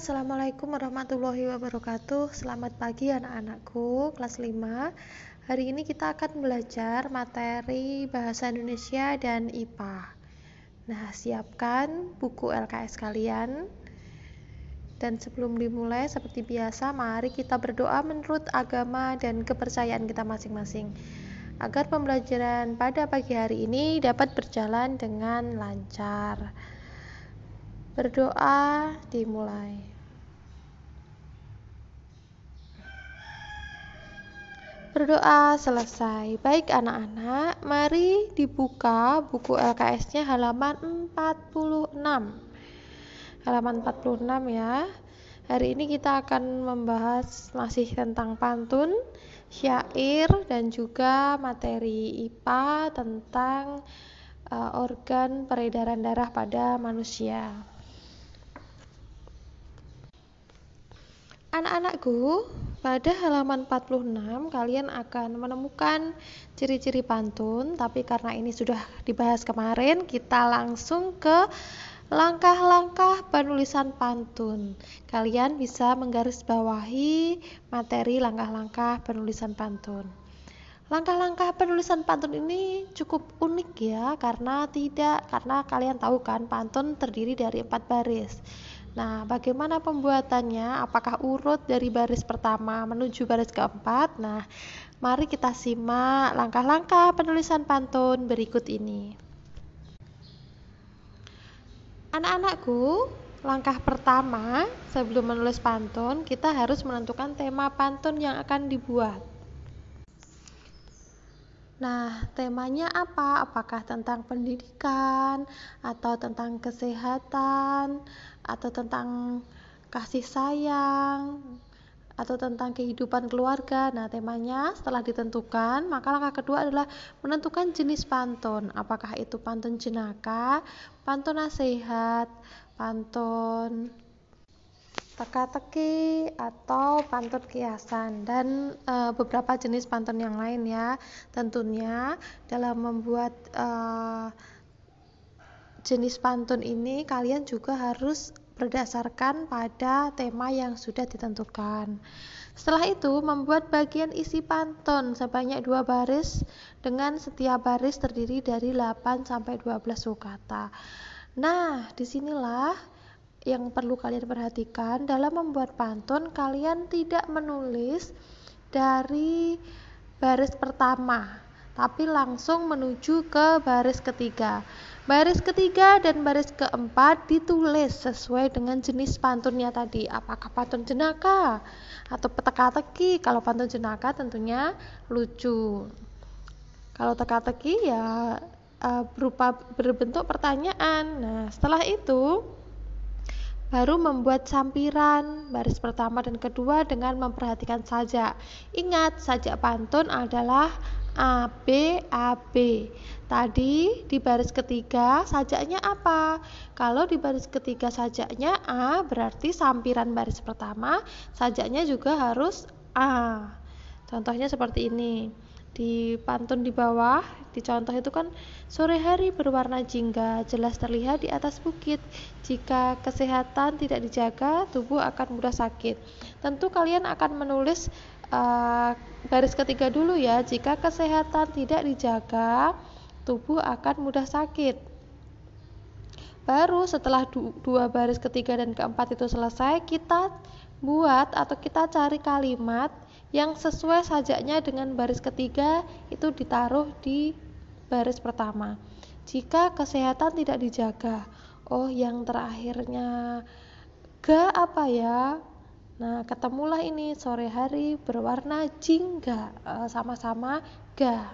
Assalamualaikum warahmatullahi wabarakatuh. Selamat pagi anak-anakku kelas 5. Hari ini kita akan belajar materi Bahasa Indonesia dan IPA. Nah, siapkan buku LKS kalian. Dan sebelum dimulai seperti biasa, mari kita berdoa menurut agama dan kepercayaan kita masing-masing. Agar pembelajaran pada pagi hari ini dapat berjalan dengan lancar. Berdoa dimulai. Berdoa selesai. Baik anak-anak, mari dibuka buku LKS-nya halaman 46. Halaman 46 ya. Hari ini kita akan membahas masih tentang pantun, syair dan juga materi IPA tentang uh, organ peredaran darah pada manusia. Anak-anakku, pada halaman 46 kalian akan menemukan ciri-ciri pantun, tapi karena ini sudah dibahas kemarin, kita langsung ke langkah-langkah penulisan pantun. Kalian bisa menggarisbawahi materi langkah-langkah penulisan pantun. Langkah-langkah penulisan pantun ini cukup unik ya, karena tidak karena kalian tahu kan pantun terdiri dari empat baris. Nah, bagaimana pembuatannya? Apakah urut dari baris pertama menuju baris keempat? Nah, mari kita simak langkah-langkah penulisan pantun berikut ini. Anak-anakku, langkah pertama sebelum menulis pantun, kita harus menentukan tema pantun yang akan dibuat. Nah, temanya apa? Apakah tentang pendidikan atau tentang kesehatan atau tentang kasih sayang atau tentang kehidupan keluarga. Nah, temanya setelah ditentukan, maka langkah kedua adalah menentukan jenis pantun. Apakah itu pantun jenaka, pantun nasihat, pantun teka-teki atau pantun kiasan dan e, beberapa jenis pantun yang lain ya. Tentunya dalam membuat e, jenis pantun ini kalian juga harus berdasarkan pada tema yang sudah ditentukan. Setelah itu, membuat bagian isi pantun sebanyak dua baris dengan setiap baris terdiri dari 8 sampai 12 sukata. Nah, di sinilah yang perlu kalian perhatikan dalam membuat pantun kalian tidak menulis dari baris pertama tapi langsung menuju ke baris ketiga. Baris ketiga dan baris keempat ditulis sesuai dengan jenis pantunnya tadi. Apakah pantun jenaka atau teka-teki? Kalau pantun jenaka tentunya lucu. Kalau teka-teki ya eh, berupa berbentuk pertanyaan. Nah setelah itu baru membuat sampiran baris pertama dan kedua dengan memperhatikan sajak. Ingat, sajak pantun adalah A, B, A, B. Tadi di baris ketiga sajaknya apa? Kalau di baris ketiga sajaknya A, berarti sampiran baris pertama sajaknya juga harus A. Contohnya seperti ini di pantun di bawah. Di contoh itu kan sore hari berwarna jingga jelas terlihat di atas bukit. Jika kesehatan tidak dijaga tubuh akan mudah sakit. Tentu kalian akan menulis uh, baris ketiga dulu ya. Jika kesehatan tidak dijaga tubuh akan mudah sakit. Baru setelah du dua baris ketiga dan keempat itu selesai kita buat atau kita cari kalimat yang sesuai sajaknya dengan baris ketiga itu ditaruh di baris pertama. Jika kesehatan tidak dijaga, oh yang terakhirnya ga apa ya? Nah, ketemulah ini sore hari berwarna jingga eh, sama-sama ga.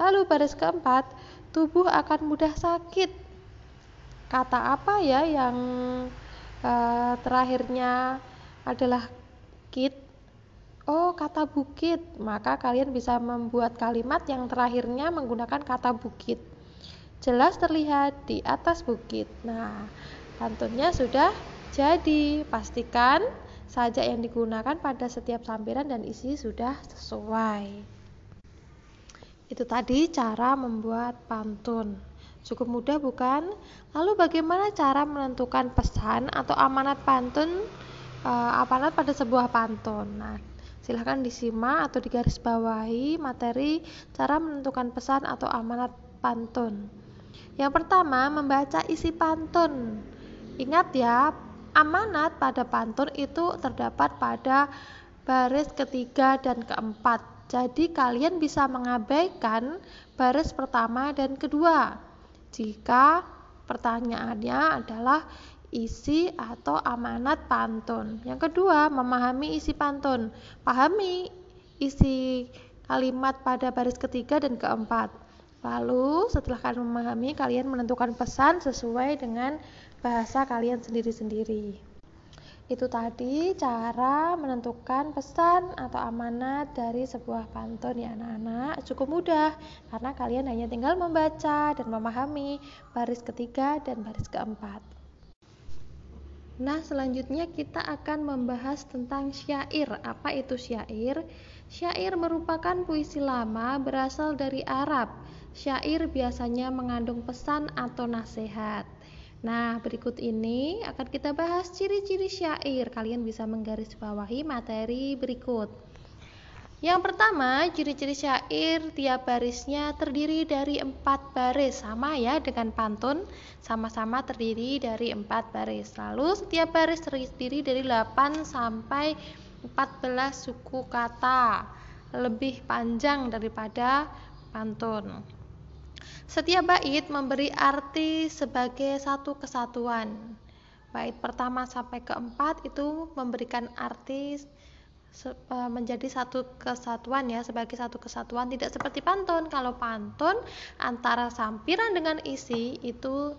Lalu baris keempat, tubuh akan mudah sakit. Kata apa ya yang uh, terakhirnya adalah kit Oh, kata bukit. Maka kalian bisa membuat kalimat yang terakhirnya menggunakan kata bukit. Jelas terlihat di atas bukit. Nah, pantunnya sudah jadi. Pastikan saja yang digunakan pada setiap sampiran dan isi sudah sesuai. Itu tadi cara membuat pantun. Cukup mudah bukan? Lalu bagaimana cara menentukan pesan atau amanat pantun uh, amanat pada sebuah pantun. Nah, silahkan disimak atau digarisbawahi materi cara menentukan pesan atau amanat pantun. Yang pertama, membaca isi pantun. Ingat ya, amanat pada pantun itu terdapat pada baris ketiga dan keempat. Jadi kalian bisa mengabaikan baris pertama dan kedua. Jika pertanyaannya adalah isi atau amanat pantun. Yang kedua, memahami isi pantun. Pahami isi kalimat pada baris ketiga dan keempat. Lalu, setelah kalian memahami, kalian menentukan pesan sesuai dengan bahasa kalian sendiri-sendiri. Itu tadi cara menentukan pesan atau amanat dari sebuah pantun ya anak-anak. Cukup mudah karena kalian hanya tinggal membaca dan memahami baris ketiga dan baris keempat. Nah, selanjutnya kita akan membahas tentang syair. Apa itu syair? Syair merupakan puisi lama berasal dari Arab. Syair biasanya mengandung pesan atau nasihat. Nah, berikut ini akan kita bahas ciri-ciri syair. Kalian bisa menggarisbawahi materi berikut. Yang pertama, ciri-ciri syair tiap barisnya terdiri dari empat baris, sama ya dengan pantun, sama-sama terdiri dari empat baris. Lalu setiap baris terdiri dari 8 sampai 14 suku kata, lebih panjang daripada pantun. Setiap bait memberi arti sebagai satu kesatuan. Bait pertama sampai keempat itu memberikan arti menjadi satu kesatuan ya sebagai satu kesatuan. Tidak seperti pantun. Kalau pantun antara sampiran dengan isi itu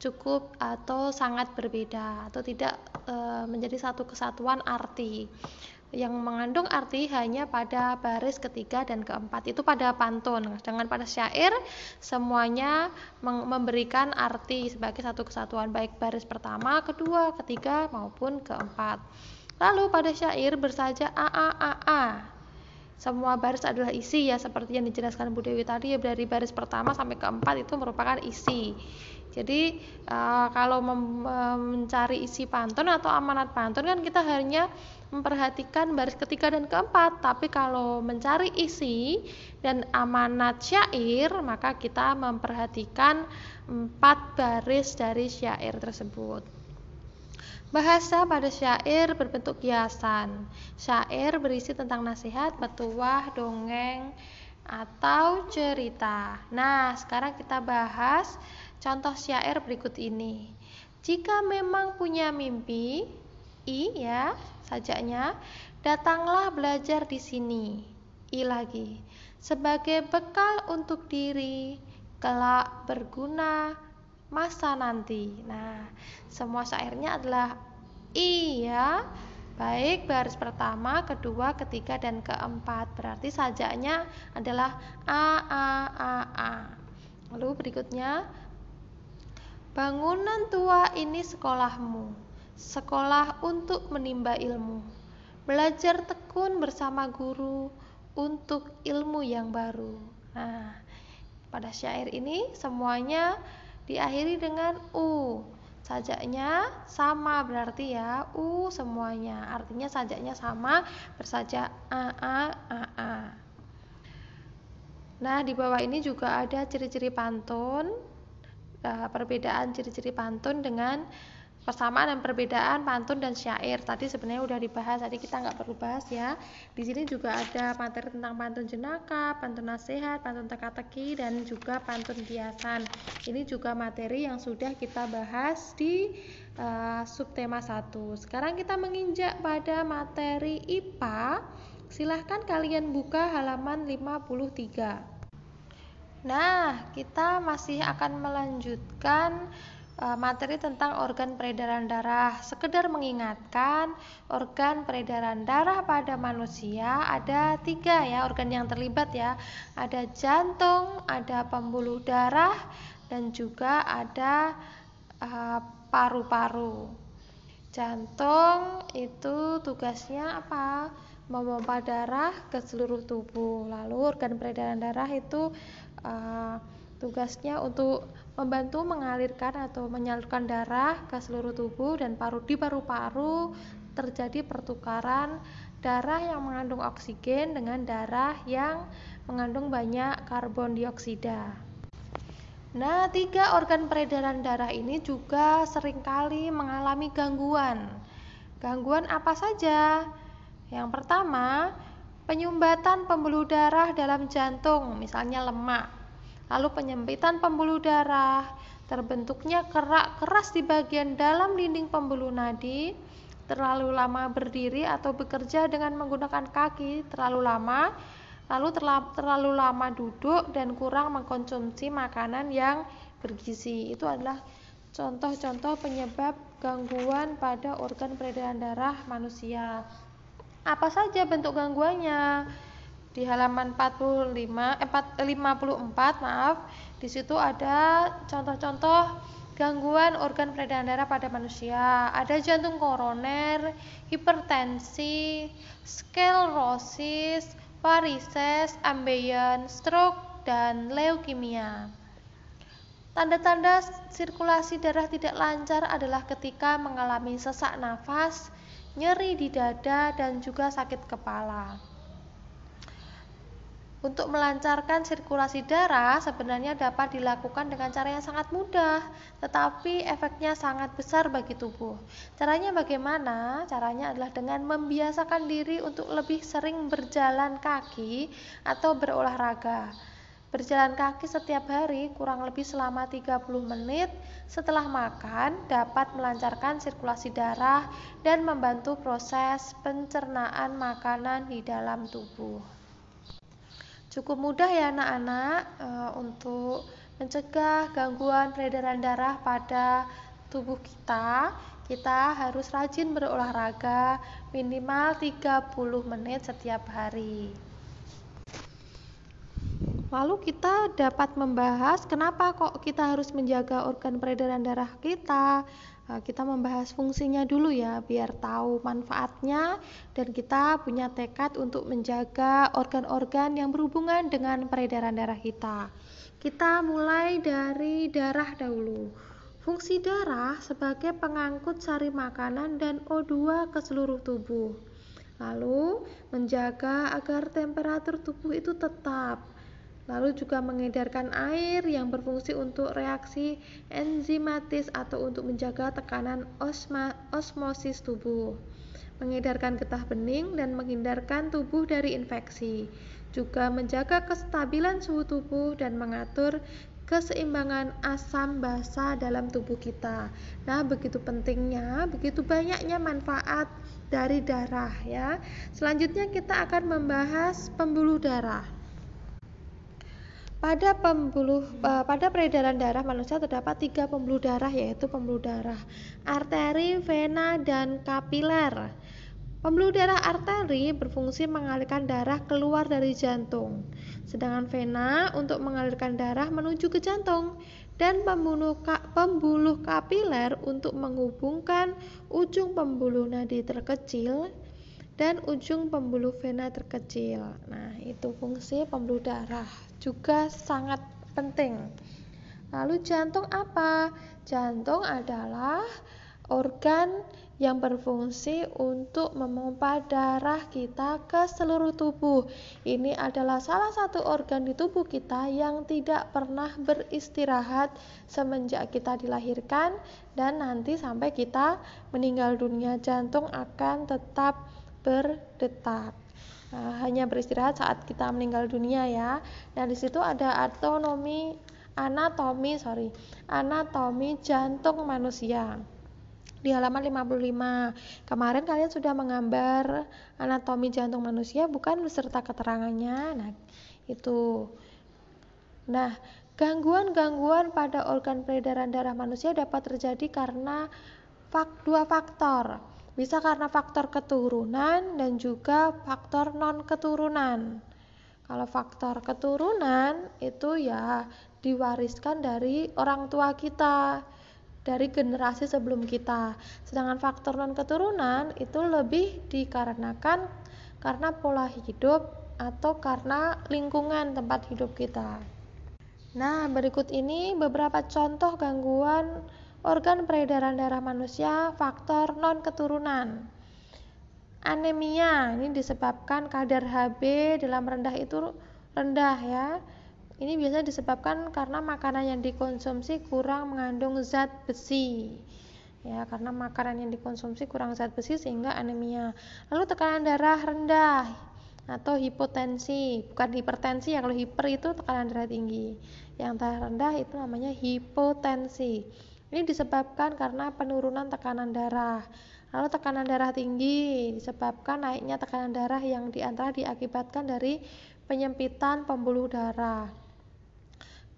cukup atau sangat berbeda atau tidak e, menjadi satu kesatuan arti. Yang mengandung arti hanya pada baris ketiga dan keempat. Itu pada pantun. Dengan pada syair semuanya memberikan arti sebagai satu kesatuan. Baik baris pertama, kedua, ketiga maupun keempat lalu pada syair bersaja a a a a. Semua baris adalah isi ya seperti yang dijelaskan Bu Dewi tadi ya dari baris pertama sampai keempat itu merupakan isi. Jadi uh, kalau mencari isi pantun atau amanat pantun kan kita hanya memperhatikan baris ketiga dan keempat, tapi kalau mencari isi dan amanat syair maka kita memperhatikan empat baris dari syair tersebut. Bahasa pada syair berbentuk kiasan. Syair berisi tentang nasihat, petuah, dongeng, atau cerita. Nah, sekarang kita bahas Contoh syair berikut ini. Jika memang punya mimpi, i ya, sajaknya, datanglah belajar di sini. I lagi. Sebagai bekal untuk diri, kelak berguna masa nanti. Nah, semua syairnya adalah i ya. Baik baris pertama, kedua, ketiga, dan keempat. Berarti sajaknya adalah a a a a. Lalu berikutnya Bangunan tua ini sekolahmu, sekolah untuk menimba ilmu. Belajar tekun bersama guru untuk ilmu yang baru. Nah, pada syair ini semuanya diakhiri dengan u. Sajaknya sama berarti ya, u semuanya. Artinya sajaknya sama bersajak a a a a. Nah, di bawah ini juga ada ciri-ciri pantun uh, perbedaan ciri-ciri pantun dengan persamaan dan perbedaan pantun dan syair. Tadi sebenarnya udah dibahas tadi kita nggak perlu bahas ya. Di sini juga ada materi tentang pantun jenaka pantun nasihat pantun teka-teki dan juga pantun biasan ini juga materi yang sudah kita bahas di uh, subtema 1 sekarang kita menginjak pada materi IPA silahkan kalian buka halaman 53 Nah, kita masih akan melanjutkan materi tentang organ peredaran darah. Sekedar mengingatkan, organ peredaran darah pada manusia ada tiga ya organ yang terlibat ya. Ada jantung, ada pembuluh darah, dan juga ada uh, paru-paru. Uh, Jantung itu tugasnya apa? Memompa darah ke seluruh tubuh. Lalu organ peredaran darah itu uh, tugasnya untuk membantu mengalirkan atau menyalurkan darah ke seluruh tubuh dan paru di paru-paru terjadi pertukaran darah yang mengandung oksigen dengan darah yang mengandung banyak karbon dioksida. Nah, tiga organ peredaran darah ini juga sering kali mengalami gangguan. Gangguan apa saja? Yang pertama, penyumbatan pembuluh darah dalam jantung, misalnya lemak. Lalu penyempitan pembuluh darah, terbentuknya kerak keras di bagian dalam dinding pembuluh nadi, terlalu lama berdiri atau bekerja dengan menggunakan kaki terlalu lama, lalu terlalu lama duduk dan kurang mengkonsumsi makanan yang bergizi. Itu adalah contoh-contoh penyebab gangguan pada organ peredaran darah manusia. Apa saja bentuk gangguannya? Di halaman 45 eh, 54 maaf, di situ ada contoh-contoh gangguan organ peredaran darah pada manusia. Ada jantung koroner, hipertensi, sklerosis, varises, ambeien, stroke, dan leukemia. Tanda-tanda sirkulasi darah tidak lancar adalah ketika mengalami sesak nafas, nyeri di dada, dan juga sakit kepala. Untuk melancarkan sirkulasi darah sebenarnya dapat dilakukan dengan cara yang sangat mudah, tetapi efeknya sangat besar bagi tubuh. Caranya bagaimana? Caranya adalah dengan membiasakan diri untuk lebih sering berjalan kaki atau berolahraga. Berjalan kaki setiap hari kurang lebih selama 30 menit setelah makan dapat melancarkan sirkulasi darah dan membantu proses pencernaan makanan di dalam tubuh. Cukup mudah ya anak-anak e, untuk mencegah gangguan peredaran darah pada tubuh kita. Kita harus rajin berolahraga minimal 30 menit setiap hari. Lalu kita dapat membahas kenapa kok kita harus menjaga organ peredaran darah kita, Eh, kita membahas fungsinya dulu ya biar tahu manfaatnya dan kita punya tekad untuk menjaga organ-organ yang berhubungan dengan peredaran darah kita. Kita mulai dari darah dahulu. Fungsi darah sebagai pengangkut sari makanan dan O2 ke seluruh tubuh. Lalu menjaga agar temperatur tubuh itu tetap lalu juga mengedarkan air yang berfungsi untuk reaksi enzimatis atau untuk menjaga tekanan osma, osmosis tubuh, mengedarkan getah bening dan menghindarkan tubuh dari infeksi, juga menjaga kestabilan suhu tubuh dan mengatur keseimbangan asam basa dalam tubuh kita. Nah, begitu pentingnya, begitu banyaknya manfaat dari darah ya. Selanjutnya kita akan membahas pembuluh darah. Pada pembuluh uh, pada peredaran darah manusia terdapat tiga pembuluh darah yaitu pembuluh darah arteri, vena, dan kapiler. Pembuluh darah arteri berfungsi mengalirkan darah keluar dari jantung, sedangkan vena untuk mengalirkan darah menuju ke jantung dan pembuluh, ka, pembuluh kapiler untuk menghubungkan ujung pembuluh nadi terkecil dan ujung pembuluh vena terkecil. Nah, itu fungsi pembuluh darah juga sangat penting. Lalu jantung apa? Jantung adalah organ yang berfungsi untuk memompa darah kita ke seluruh tubuh. Ini adalah salah satu organ di tubuh kita yang tidak pernah beristirahat semenjak kita dilahirkan dan nanti sampai kita meninggal dunia. Jantung akan tetap berdetak. Nah, hanya beristirahat saat kita meninggal dunia ya. Nah, di situ ada anatomi anatomi, sorry, anatomi jantung manusia. Di halaman 55. Kemarin kalian sudah menggambar anatomi jantung manusia bukan beserta keterangannya. Nah, itu. Nah, gangguan-gangguan pada organ peredaran darah manusia dapat terjadi karena fak dua faktor bisa karena faktor keturunan dan juga faktor non keturunan. Kalau faktor keturunan itu ya diwariskan dari orang tua kita, dari generasi sebelum kita. Sedangkan faktor non keturunan itu lebih dikarenakan karena pola hidup atau karena lingkungan tempat hidup kita. Nah, berikut ini beberapa contoh gangguan organ peredaran darah manusia faktor non keturunan. anemia ini disebabkan kadar Hb dalam rendah itu rendah ya. Ini biasanya disebabkan karena makanan yang dikonsumsi kurang mengandung zat besi ya. Karena makanan yang dikonsumsi kurang zat besi sehingga anemia. Lalu tekanan darah rendah atau hipotensi bukan hipertensi ya. Kalau hiper itu tekanan darah tinggi. Yang rendah itu namanya hipotensi ini disebabkan karena penurunan tekanan darah. Lalu tekanan darah tinggi disebabkan naiknya tekanan darah yang di antara diakibatkan dari penyempitan pembuluh darah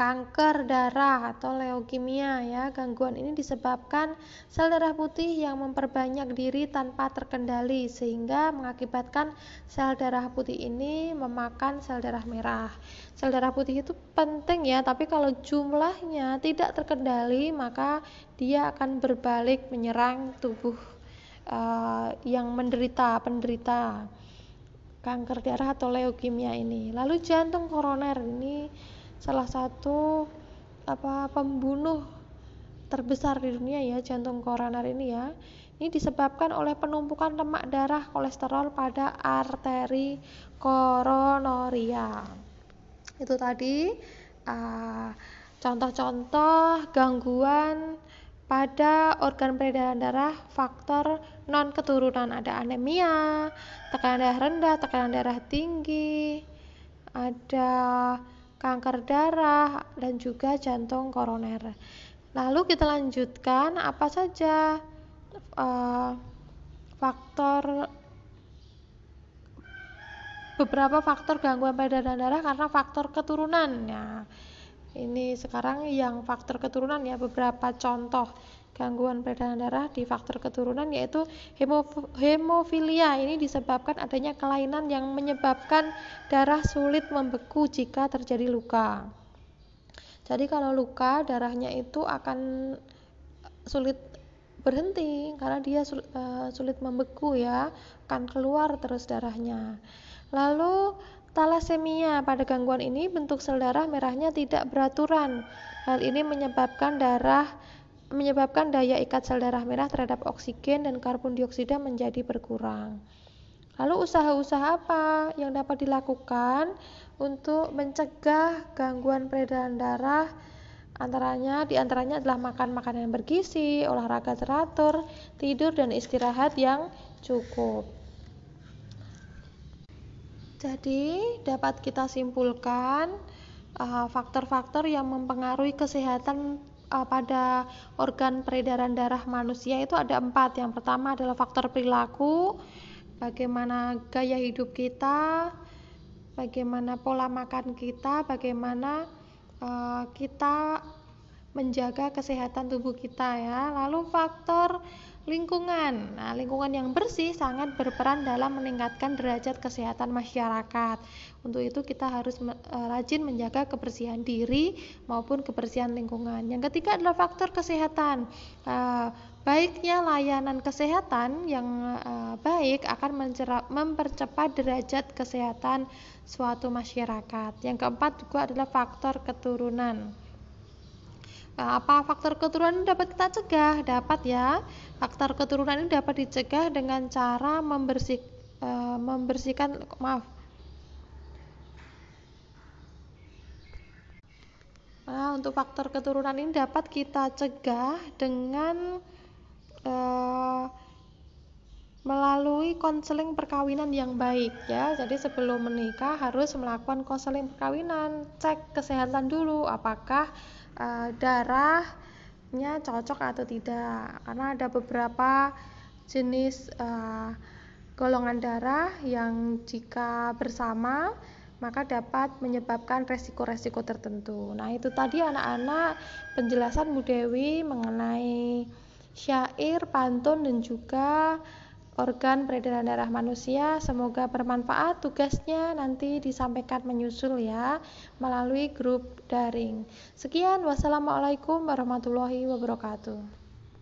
kanker darah atau leukemia ya. Gangguan ini disebabkan sel darah putih yang memperbanyak diri tanpa terkendali sehingga mengakibatkan sel darah putih ini memakan sel darah merah. Sel darah putih itu penting ya, tapi kalau jumlahnya tidak terkendali maka dia akan berbalik menyerang tubuh uh, yang menderita penderita kanker darah atau leukemia ini. Lalu jantung koroner ini salah satu apa pembunuh terbesar di dunia ya jantung koroner ini ya. Ini disebabkan oleh penumpukan lemak darah kolesterol pada arteri koronaria itu tadi contoh contoh-contoh gangguan pada organ peredaran darah faktor non keturunan ada anemia tekanan darah rendah tekanan darah tinggi ada kanker darah, dan juga jantung koroner. Lalu kita lanjutkan apa saja uh, faktor beberapa faktor gangguan peredaran darah karena faktor keturunan. Ya, ini sekarang yang faktor keturunan ya beberapa contoh gangguan peredaran darah di faktor keturunan yaitu hemofilia. Ini disebabkan adanya kelainan yang menyebabkan darah sulit membeku jika terjadi luka. Jadi kalau luka darahnya itu akan sulit berhenti karena dia eh, sulit membeku ya, akan keluar terus darahnya. Lalu Talasemia pada gangguan ini bentuk sel darah merahnya tidak beraturan. Hal ini menyebabkan darah menyebabkan daya ikat sel darah merah terhadap oksigen dan karbon dioksida menjadi berkurang. Lalu usaha-usaha apa yang dapat dilakukan untuk mencegah gangguan peredaran darah? Antaranya di antaranya adalah makan makanan yang bergizi, olahraga teratur, tidur dan istirahat yang cukup. Jadi dapat kita simpulkan uh, faktor-faktor yang mempengaruhi kesehatan uh, pada organ peredaran darah manusia itu ada empat. Yang pertama adalah faktor perilaku, bagaimana gaya hidup kita, bagaimana pola makan kita, bagaimana uh, kita menjaga kesehatan tubuh kita ya. Lalu faktor lingkungan. Nah, lingkungan yang bersih sangat berperan dalam meningkatkan derajat kesehatan masyarakat. Untuk itu kita harus uh, rajin menjaga kebersihan diri maupun kebersihan lingkungan. Yang ketiga adalah faktor kesehatan. Uh, baiknya layanan kesehatan yang uh, baik akan mempercepat derajat kesehatan suatu masyarakat. Yang keempat juga adalah faktor keturunan. Apa faktor keturunan ini dapat kita cegah? Dapat ya. Faktor keturunan ini dapat dicegah dengan cara membersih, e, membersihkan maaf. Nah, untuk faktor keturunan ini dapat kita cegah dengan e, melalui konseling perkawinan yang baik ya. Jadi sebelum menikah harus melakukan konseling perkawinan, cek kesehatan dulu apakah uh, darahnya cocok atau tidak karena ada beberapa jenis uh, golongan darah yang jika bersama maka dapat menyebabkan resiko-resiko tertentu. Nah, itu tadi anak-anak penjelasan Bu Dewi mengenai syair, pantun dan juga organ peredaran darah manusia. Semoga bermanfaat. Tugasnya nanti disampaikan menyusul ya melalui grup daring. Sekian, wassalamualaikum warahmatullahi wabarakatuh.